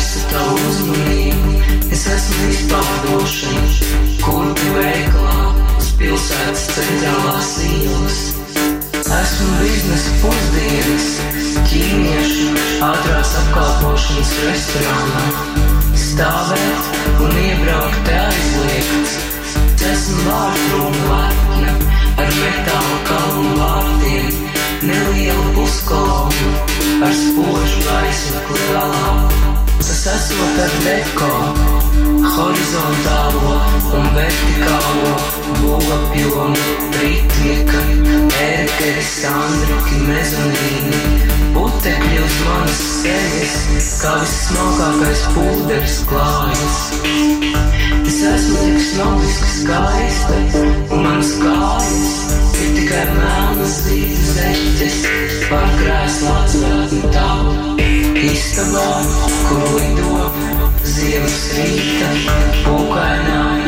pievērstu tavu uzmanību. Es esmu izpārdošana, kur tu veikalā uz pilsētas centrālās ielas. Esmu biznesa pusdienas, ķīniešu ātrās apkalpošanas restorānā. Stāvēt un iebraukt aizliegts. Esmu vārtrūma lepna ar metāla kalnu vārtiem, nelielu puskolonu ar spožu gaismu galā. Tas esot ar deko, horizontālo un vertikālo būvapjomu, ritmika, ērkeri, sandriki, mezonīni, putekļi uz manas sejas, kā vissmalkākais pūderis klājas. Es esmu tik snobiski skaista, un manas kājas ir tikai melnas zīves zeķes, pār krēslā atvēlni tavu. Istabā, kur lido ziemas rīta, pūkainā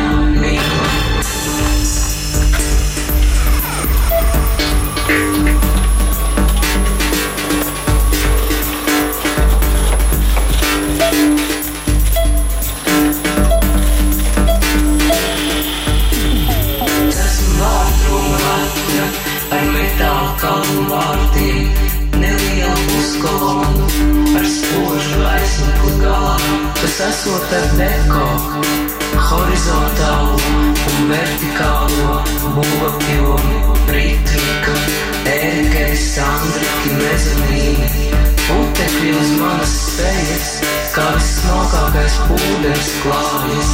vissmalkākais pūderis klājas.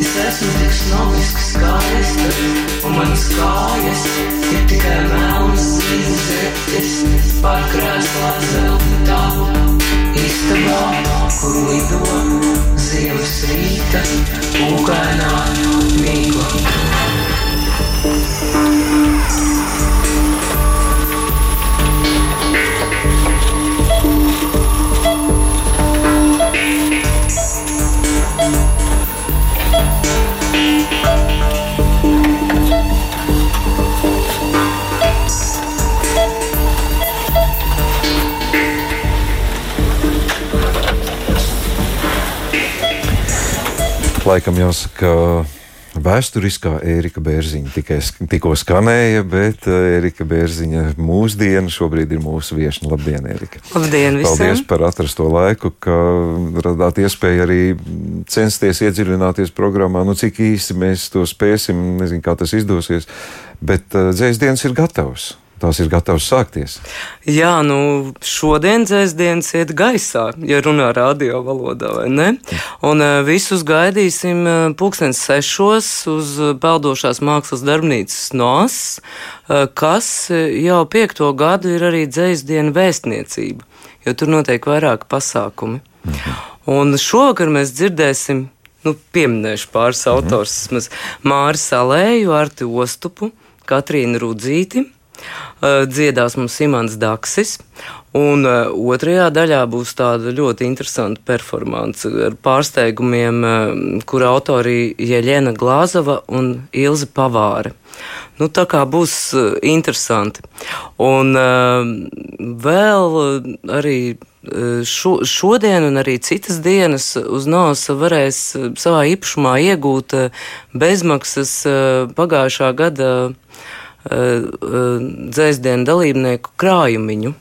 Es esmu tik snobiski skaista, un manas kājas ir tikai melnas zīmes, pār krēslā zelta tavu. Istabā, kur lido ziemas rīta, pūkainā mīkla. Laikam jāsaka, vēsturiskā Ērika Bērziņa tikai tikko skanēja, bet eh, Ērika Bērziņa mūsdiena šobrīd ir mūsu viešņa. Labdien, Ērika! Labdien visiem! Paldies par atrasto laiku, ka radāt iespēju arī censties iedziļināties programmā. Nu, cik īsi mēs to spēsim, nezinu, kā tas izdosies, bet uh, dzēsdienas ir gatavs. Tās ir gatavas sākties. Jā, nu šodien dzēsdienas iet gaisā, ja runā radio valodā, vai ne? Un uh, visus gaidīsim uh, pulkstens sešos uz peldošās mākslas darbnīcas NOS, uh, kas jau piekto gadu ir arī dzēsdienu vēstniecība, jo tur notiek vairāki pasākumi. Un šovakar mēs dzirdēsim, nu, pieminēšu pāris autors, vismaz Māri Salēju, Arti Ostupu, Katrīnu Rudzīti. Uh, dziedās mums Imants Daksis, un uh, otrajā daļā būs tāda ļoti interesanta performance ar pārsteigumiem, uh, kur autori Jeļena Glāzava un Ilze Pavāre. Nu, tā kā būs interesanti. Un vēl arī šo, šodien un arī citas dienas uz Nausa varēs savā īpašumā iegūt bezmaksas pagājušā gada dzēsdienu dalībnieku krājumiņu.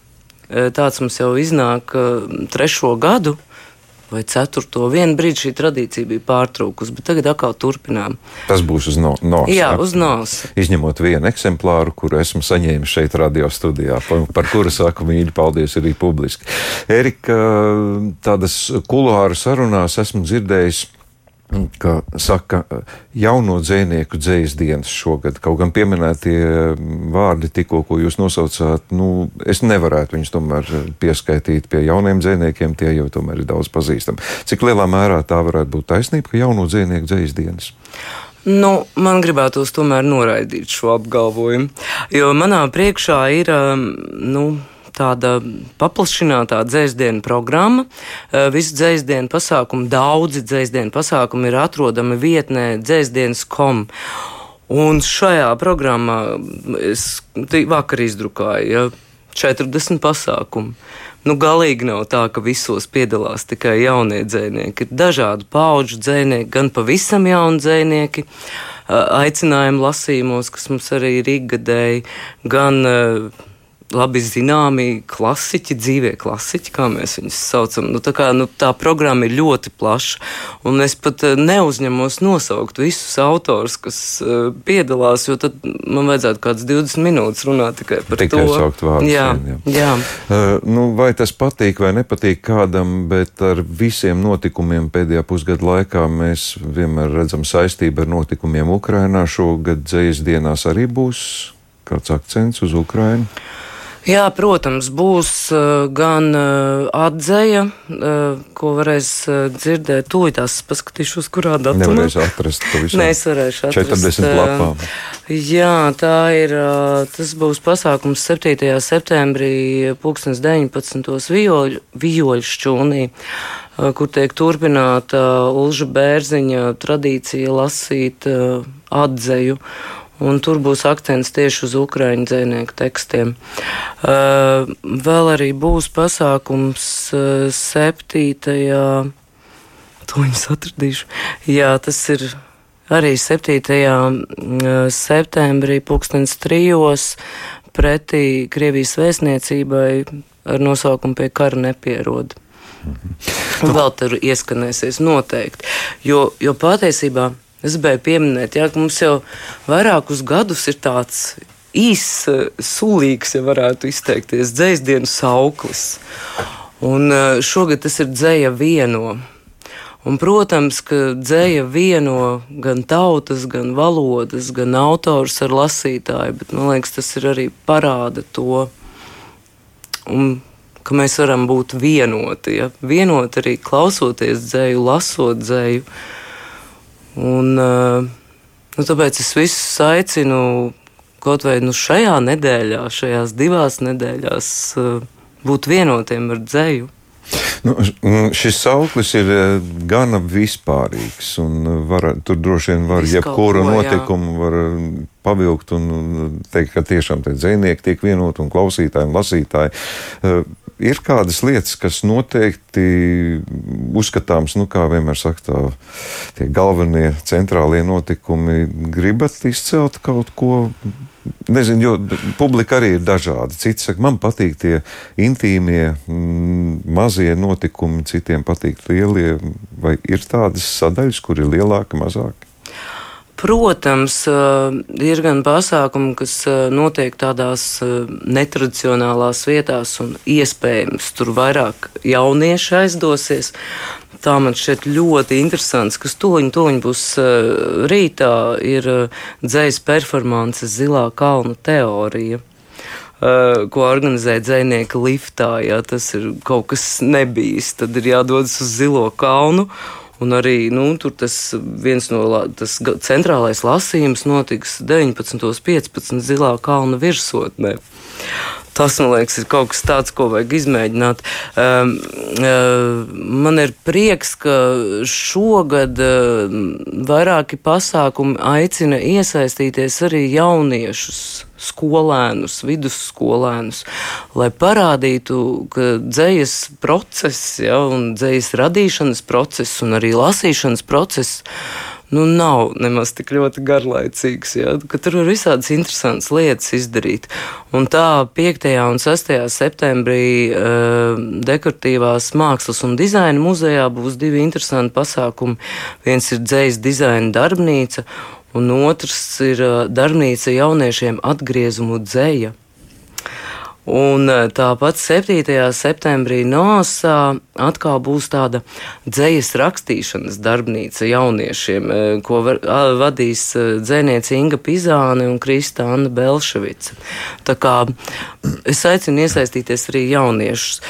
Tāds mums jau iznāk trešo gadu. Vai ceturto vienu brīdi šī tradīcija bija pārtraukusi, bet tagad atkal turpinām. Tas būs uz no, nos. Jā, uz nos. Izņemot vienu eksemplāru, kuru esmu saņēmis šeit, radio studijā, par, par kuru saku mīļi paldies arī publiski. Erika, tādas kuluāru sarunās esmu dzirdējis ka saka, jauno dzinieku dzīslu dienas šogad. Kaut gan pieminētie vārdi, tikko, ko jūs nosaucāt, nu, es nevarētu viņus tomēr pieskaitīt pie jauniem dziniekiem, tie jau tomēr ir daudz pazīstami. Cik lielā mērā tā varētu būt taisnība, ka jauno dzinieku dzīslu dienas? Nu, man gribētos tomēr noraidīt šo apgalvojumu, jo manā priekšā ir, nu, tāda paplašinātā dzēsdienu programma. Visu dzēsdienu pasākumu, daudzi dzēsdienu pasākumi ir atrodami vietnē dzēsdienas.com. Un šajā programmā es vakar izdrukāju ja, 40 pasākumu. Nu, galīgi nav tā, ka visos piedalās tikai jaunie dzinieki. Ir dažādi pauģu dzinieki, gan pavisam jauni dzinieki, aicinājumu lasījumos, kas mums arī ir ikgadēji, gan uh, labi zināmi klasiķi, dzīvie klasiķi, kā mēs viņus saucam. Nu, tā, kā, nu, tā programma ir ļoti plaša, un es pat eh, neuzņemos nosaukt visus autors, kas uh, piedalās, jo tad man vajadzētu kāds 20 minūtes runāt tikai par tikai to. Saukt vārdus, jā, jā. jā. Uh, nu, vai tas patīk vai nepatīk kādam, bet ar visiem notikumiem pēdējā pusgada laikā mēs vienmēr redzam saistību ar notikumiem Ukrainā. Šogad dzējas dienās arī būs kāds akcents uz Ukrainu. Jā, protams, būs uh, gan uh, atzeja, uh, ko varēs dzirdēt. Tūlītās paskatīšos, kurā datumā. Nevarēs atrast pavisam. Nē, es varēšu atrast. 40 lapām. Jā, tā ir, tas būs pasākums 7. septembrī, 2019. vijoļu, vijoļu šķūnī kur tiek turpināta Ulža Bērziņa tradīcija lasīt atzeju un tur būs akcents tieši uz ukraiņu dzinieku tekstiem. Uh, vēl arī būs pasākums uh, 7. To viņus atradīšu. Jā, tas ir arī 7. Uh, septembrī, pulkstens trijos, pretī Krievijas vēstniecībai ar nosaukumu pie kara nepierod. Mhm. Un vēl tur ieskanēsies noteikti. Jo, jo patiesībā Es gribēju pieminēt, jā, ka mums jau vairākus gadus ir tāds īss, eh, sulīgs, ja varētu izteikties, dzēsdienas sauklis. Un eh, šogad tas ir dzēja vieno. Un, protams, ka dzēja vieno gan tautas, gan valodas, gan autors ar lasītāju, bet man liekas, tas ir arī parāda to, un, ka mēs varam būt vienoti. Ja? Vienoti arī klausoties dzēju, lasot dzēju. Un, eh, nu, tāpēc es visus aicinu kaut vai nu, šajā nedēļā, šajās divās nedēļās, eh, būt vienotiem ar dzēju. Nu, šis sauklis ir eh, gana vispārīgs, var, tur droši vien var jebkuru notikumu var pavilkt un teikt, ka tiešām tie dzinieki tiek vienoti un klausītāji un lasītāji ir kādas lietas, kas noteikti uzskatāms, nu, kā vienmēr saka, tā, tie galvenie centrālie notikumi. Gribat izcelt kaut ko? Nezinu, jo publika arī ir dažāda. Citi saka, man patīk tie intīmie, mm, mazie notikumi, citiem patīk lielie. Vai ir tādas sadaļas, kur ir lielāka, mazāka? Protams, ir gan pasākumi, kas notiek tādās netradicionālās vietās, un iespējams tur vairāk jaunieši aizdosies. Tā man šķiet ļoti interesants, kas toņi, toņi būs rītā, ir dzējas performances Zilā kalna teorija ko organizē dzinieki liftā. Ja tas ir kaut kas nebijis, tad ir jādodas uz Zilo kalnu. Un arī nu, tas viens no tas centrālais lasījums notiks 19.15. Zilā kalna virsotnē. Tas, man liekas, ir kaut kas tāds, ko vajag izmēģināt. Um, uh, man ir prieks, ka šogad uh, vairāki pasākumi aicina iesaistīties arī jauniešus skolēnus, vidusskolēnus, lai parādītu, ka dzējas process, ja, un dzējas radīšanas process un arī lasīšanas process nu, nav nemaz tik ļoti garlaicīgs. Ja? Tur var visādas interesantas lietas izdarīt. Un tā 5. un 6. septembrī uh, dekoratīvās mākslas un dizaina muzejā būs divi interesanti pasākumi. Viens ir dzējas dizaina darbnīca, un otrs ir uh, darbnīca jauniešiem atgriezumu dzēja. Un eh, tāpat 7. septembrī Nosā atkal būs tāda dzējas rakstīšanas darbnīca jauniešiem, eh, ko var, vadīs eh, dzēniece Inga Pizāne un Krista Anna Belševica. Tā kā es aicinu iesaistīties arī jauniešus.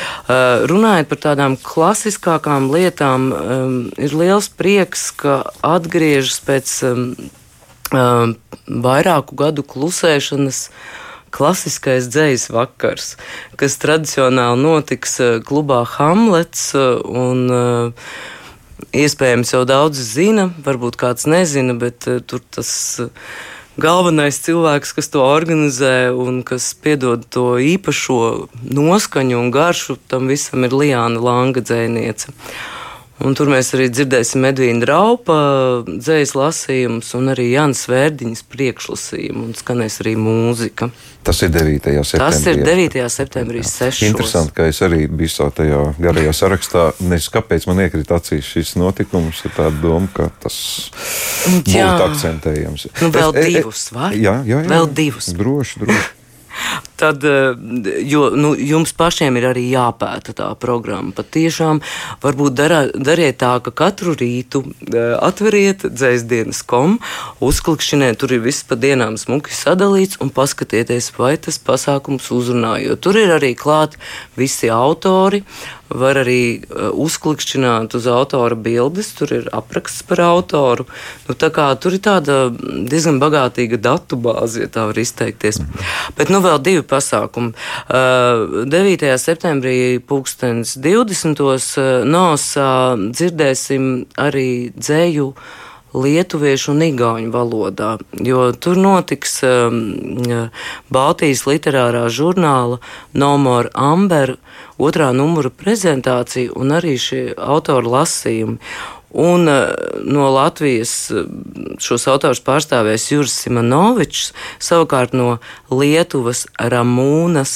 Runājot par tādām klasiskākām lietām, ir liels prieks, ka atgriežas pēc vairāku gadu klusēšanas klasiskais dzējas vakars, kas tradicionāli notiks eh, klubā Hamlets. Eh, un, eh, Iespējams, jau daudz zina, varbūt kāds nezina, bet tur tas galvenais cilvēks, kas to organizē un kas piedod to īpašo noskaņu un garšu, tam visam ir Liāna Langa dzēniece. Un tur mēs arī dzirdēsim Edvīna Raupa dzējas lasījumus un arī Jānis Vērdiņas priekšlasījumu un skanēs arī mūzika. Tas ir 9. septembrī. Tas ir 9. septembrī 6. Interesanti, ka es arī biju savā tajā garajā sarakstā. Nezinu, kāpēc man iekrita acīs šis notikums. Ir tāda doma, ka tas jā. būtu akcentējams. Nu, vēl es, e, e, divus, vai? Jā, jā, jā. Vēl divus. Droši, droši. Tad, eh, jo nu, jums pašiem ir arī jāpēta tā programma. Pat tiešām varbūt darā, dariet tā, ka katru rītu eh, atveriet dzēsdienas kom, uzklikšķiniet, tur ir viss pa dienām smuki sadalīts un paskatieties, vai tas pasākums uzrunā. Jo tur ir arī klāt visi autori, var arī uh, uzklikšķināt uz autora bildes, tur ir apraksts par autoru. Nu, tur ir tāda diezgan bagātīga datu bāze, ja tā var izteikties. Bet nu vēl divi pasākumi. Uh, 9. septembrī, 2020. Uh, nosā dzirdēsim arī dzēju lietuviešu un igauņu valodā, jo tur notiks um, Baltijas literārā žurnāla Nomor Amber otrā numura prezentācija un arī šie autora lasījumi. Un uh, no Latvijas uh, šos autors pārstāvēs Juris Simonovičs, savukārt no Lietuvas Ramūnas,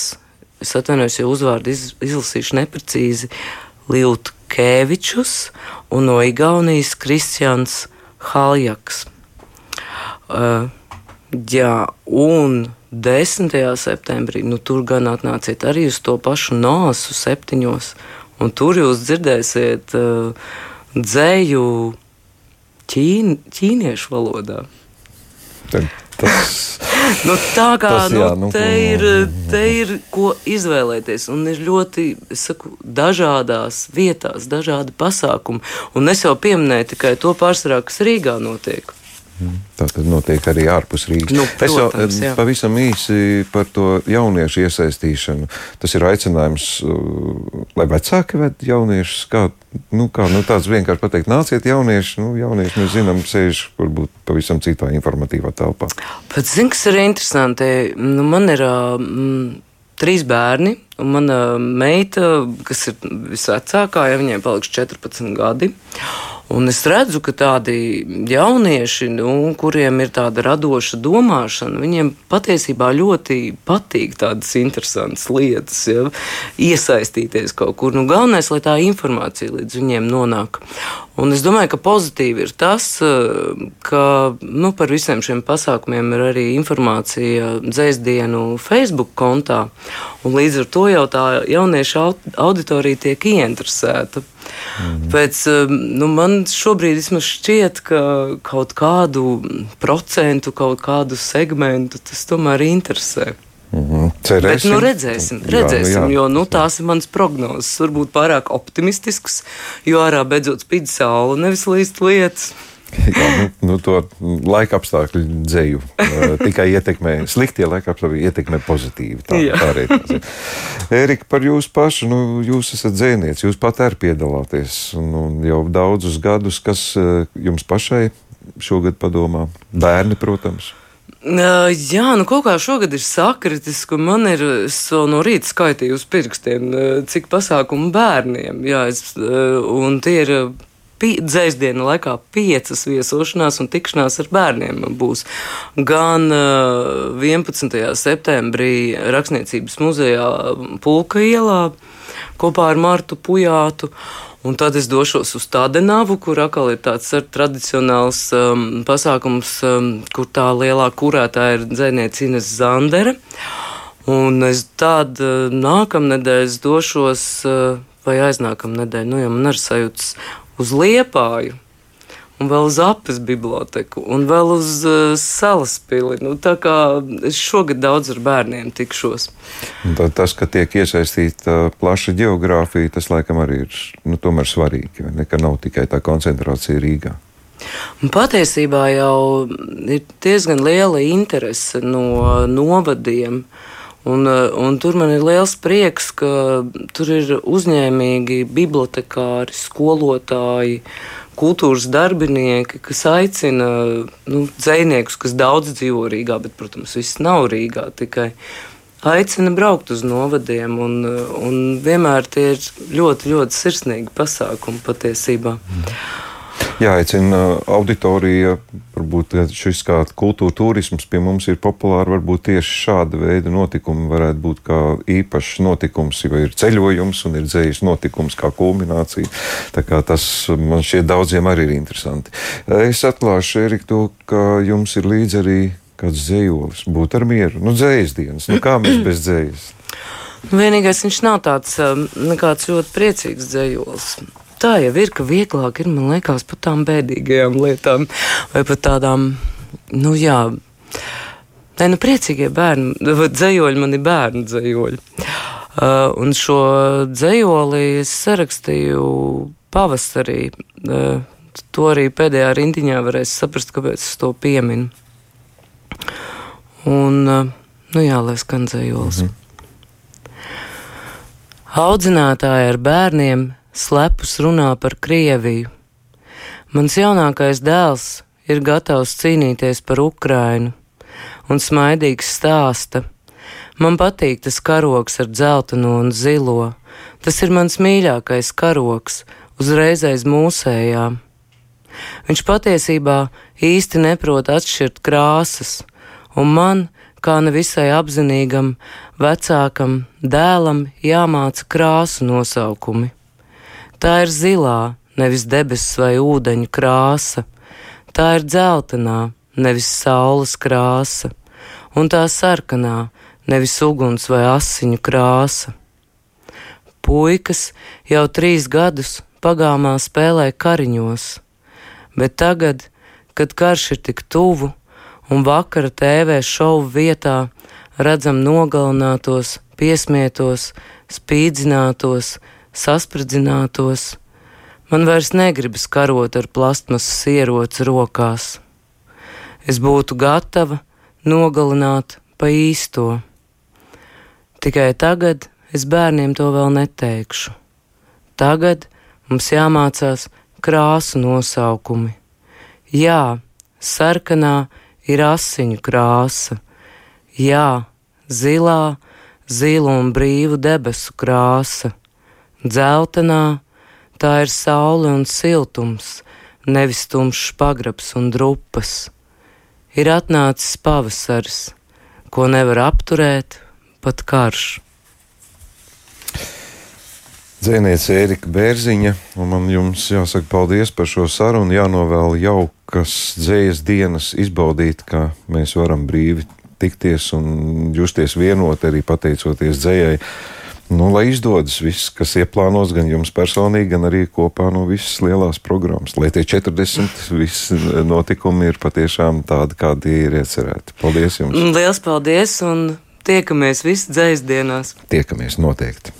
es atvainojos, ja uzvārdu iz, izlasīšu neprecīzi, Liutkevičus un no Igaunijas Kristians Haljaks. Uh, jā, un 10. septembrī, nu, tur gan atnāciet arī uz to pašu nāsu septiņos, un tur jūs dzirdēsiet uh, dzēju ķīn, ķīniešu valodā. Tad, tas, nu, tā kā tas, jā, nu, nu, te, ir, te ir ko izvēlēties, un ir ļoti saku, dažādās vietās, dažādi pasākumi. Un es jau pieminēju tikai to pārsvarā, kas Rīgā notiek. Tā tad notiek arī ārpus Rīgas. Nu, protams, es jau pavisam īsi par to jauniešu iesaistīšanu. Tas ir aicinājums, uh, lai vecāki ved jauniešus. Kā, nu, kā nu, tāds vienkārši pateikt, nāciet jaunieši. Nu, jaunieši mēs zinām, sēž varbūt pavisam citā informatīvā telpā. Pats zini, kas ir interesanti. Nu, man ir mm, trīs bērni, un mana meita, kas ir visvecākā, ja viņai paliks 14 gadi. Un es redzu, ka tādi jaunieši, nu, kuriem ir tāda radoša domāšana, viņiem patiesībā ļoti patīk tādas interesantas lietas, ja, iesaistīties kaut kur. Nu, galvenais, lai tā informācija līdz viņiem nonāk. Un es domāju, ka pozitīvi ir tas, ka nu, par visiem šiem pasākumiem ir arī informācija dzēsdienu Facebook kontā. Un līdz ar to jau tā jauniešu auditorija tiek ieinteresēta. Mm. Pēc, nu, man šobrīd šķiet, ka kaut kādu procentu, kaut kādu segmentu tas tomēr interesē. Mm -hmm. Cerēsim. Bet, nu, redzēsim, redzēsim jā, nu, jā. jo nu, tās ir manas prognozes. Varbūt pārāk optimistiskas, jo ārā beidzot spīd saule, nevis līst lietas. Jā, nu, nu, to laika apstākļu dzēju uh, tikai ietekmē, sliktie laika apstākļi ietekmē pozitīvi. Tā, Jā. tā arī ir. Erika, par jūsu pašu, nu, jūs esat dzēnieks, jūs pat arī piedalāties un, un jau daudzus gadus, kas uh, jums pašai šogad padomā? Bērni, protams. Jā, nu kaut kā šogad ir sakritis, ka man ir, vēl no rīta skaitīju uz pirkstiem, cik pasākumu bērniem, jā, es, un tie ir dzēsdienu laikā piecas viesošanās un tikšanās ar bērniem būs. Gan uh, 11. septembrī Rakstniecības muzejā Pulka ielā kopā ar Martu Pujātu. Un tad es došos uz Tādenavu, kur atkal ir tāds tradicionāls um, pasākums, um, kur tā lielā kurētāja ir dzēniece Ines Zandere. Un es tad uh, nākamnedēļ došos, uh, vai aiznākamnedēļ, nu jau man ir sajūtas uz Liepāju. Un vēl uz apes biblioteku, un vēl uz uh, salas pili. Nu, tā kā es šogad daudz ar bērniem tikšos. Tad tas, ka tiek iesaistīta plaša geogrāfija, tas laikam arī ir nu, svarīgi. Ne, ka nav tikai tā koncentrācija Rīgā. Un patiesībā jau ir diezgan liela interese no novadiem. Uh, Un, eh, un tur man ir liels prieks, ka tur ir uzņēmīgi bibliotekāri, skolotāji, kultūras darbinieki, kas aicina nu, dziniekus, kas daudz dzīvo Rīgā, bet, protams, viss nav Rīgā. Tikai aicina braukt uz novadiem, un, un vienmēr tie ir ļoti, ļoti sirsnīgi pasākumi patiesībā. Mm jāaicina auditorija. Varbūt šis kā kultūra turisms pie mums ir populārs. Varbūt tieši šāda veida notikumi varētu būt kā īpašs notikums, jo ir ceļojums un ir dzējas notikums kā kulminācija. Tā kā tas man šķiet daudziem arī ir interesanti. Es atklāšu, Erika, to, ka jums ir līdzi arī kāds dzējolis. Būt ar mieru. Nu, dzējas dienas. Nu, kā mēs bez dzējas? Vienīgais viņš nav tāds um, nekāds ļoti priecīgs dzējolis tā jau ir, ka vieglāk ir, man liekas, par tām bēdīgajām lietām vai par tādām, nu jā. Nē, nu, priecīgie bērni, dzējoļi man ir bērnu dzējoļi. Uh, un šo dzējoli es sarakstīju pavasarī. Uh, to arī pēdējā rindiņā varēs saprast, kāpēc es to pieminu. Un, uh, nu jā, lai skan dzējols. Mm -hmm. Audzinātāji ar bērniem slepus runā par Krieviju. Mans jaunākais dēls ir gatavs cīnīties par Ukrainu, un smaidīgs stāsta. Man patīk tas karoks ar dzelteno un zilo. Tas ir mans mīļākais karoks, uzreiz aiz mūsējām. Viņš patiesībā īsti neprot atšķirt krāsas, un man, kā nevisai apzinīgam, vecākam dēlam, jāmāca krāsu nosaukumi. Tā ir zilā, nevis debesu vai ūdeņu krāsa, tā ir dzeltenā, nevis saules krāsa, un tā sarkanā, nevis uguns vai asiņu krāsa. Puikas jau trīs gadus pagāmā spēlē kariņos, bet tagad, kad karš ir tik tuvu un vakara TV šovu vietā redzam nogalinātos, piesmietos, spīdzinātos, saspridzinātos, man vairs negribas karot ar plastmasas ieroci rokās. Es būtu gatava nogalināt pa īsto. Tikai tagad es bērniem to vēl neteikšu. Tagad mums jāmācās krāsu nosaukumi. Jā, sarkanā ir asiņu krāsa, jā, zilā, zilu un brīvu debesu krāsa, Dzeltenā tā ir saule un siltums, nevis tumšs pagrabs un drupas. Ir atnācis pavasaris, ko nevar apturēt pat karš. Dzēniece Erika Bērziņa, un man jums jāsaka paldies par šo sarunu. Jānovēl jaukas dzējas dienas, izbaudīt, ka mēs varam brīvi tikties un justies vienoti arī pateicoties dzējai. Nu, lai izdodas viss, kas ieplānots gan jums personīgi, gan arī kopā no visas lielās programmas. Lai tie 40 visi notikumi ir patiešām tādi, kādi ir iecerēti. Paldies jums! Lielas paldies un tiekamies visi dzēs dienās! Tiekamies noteikti!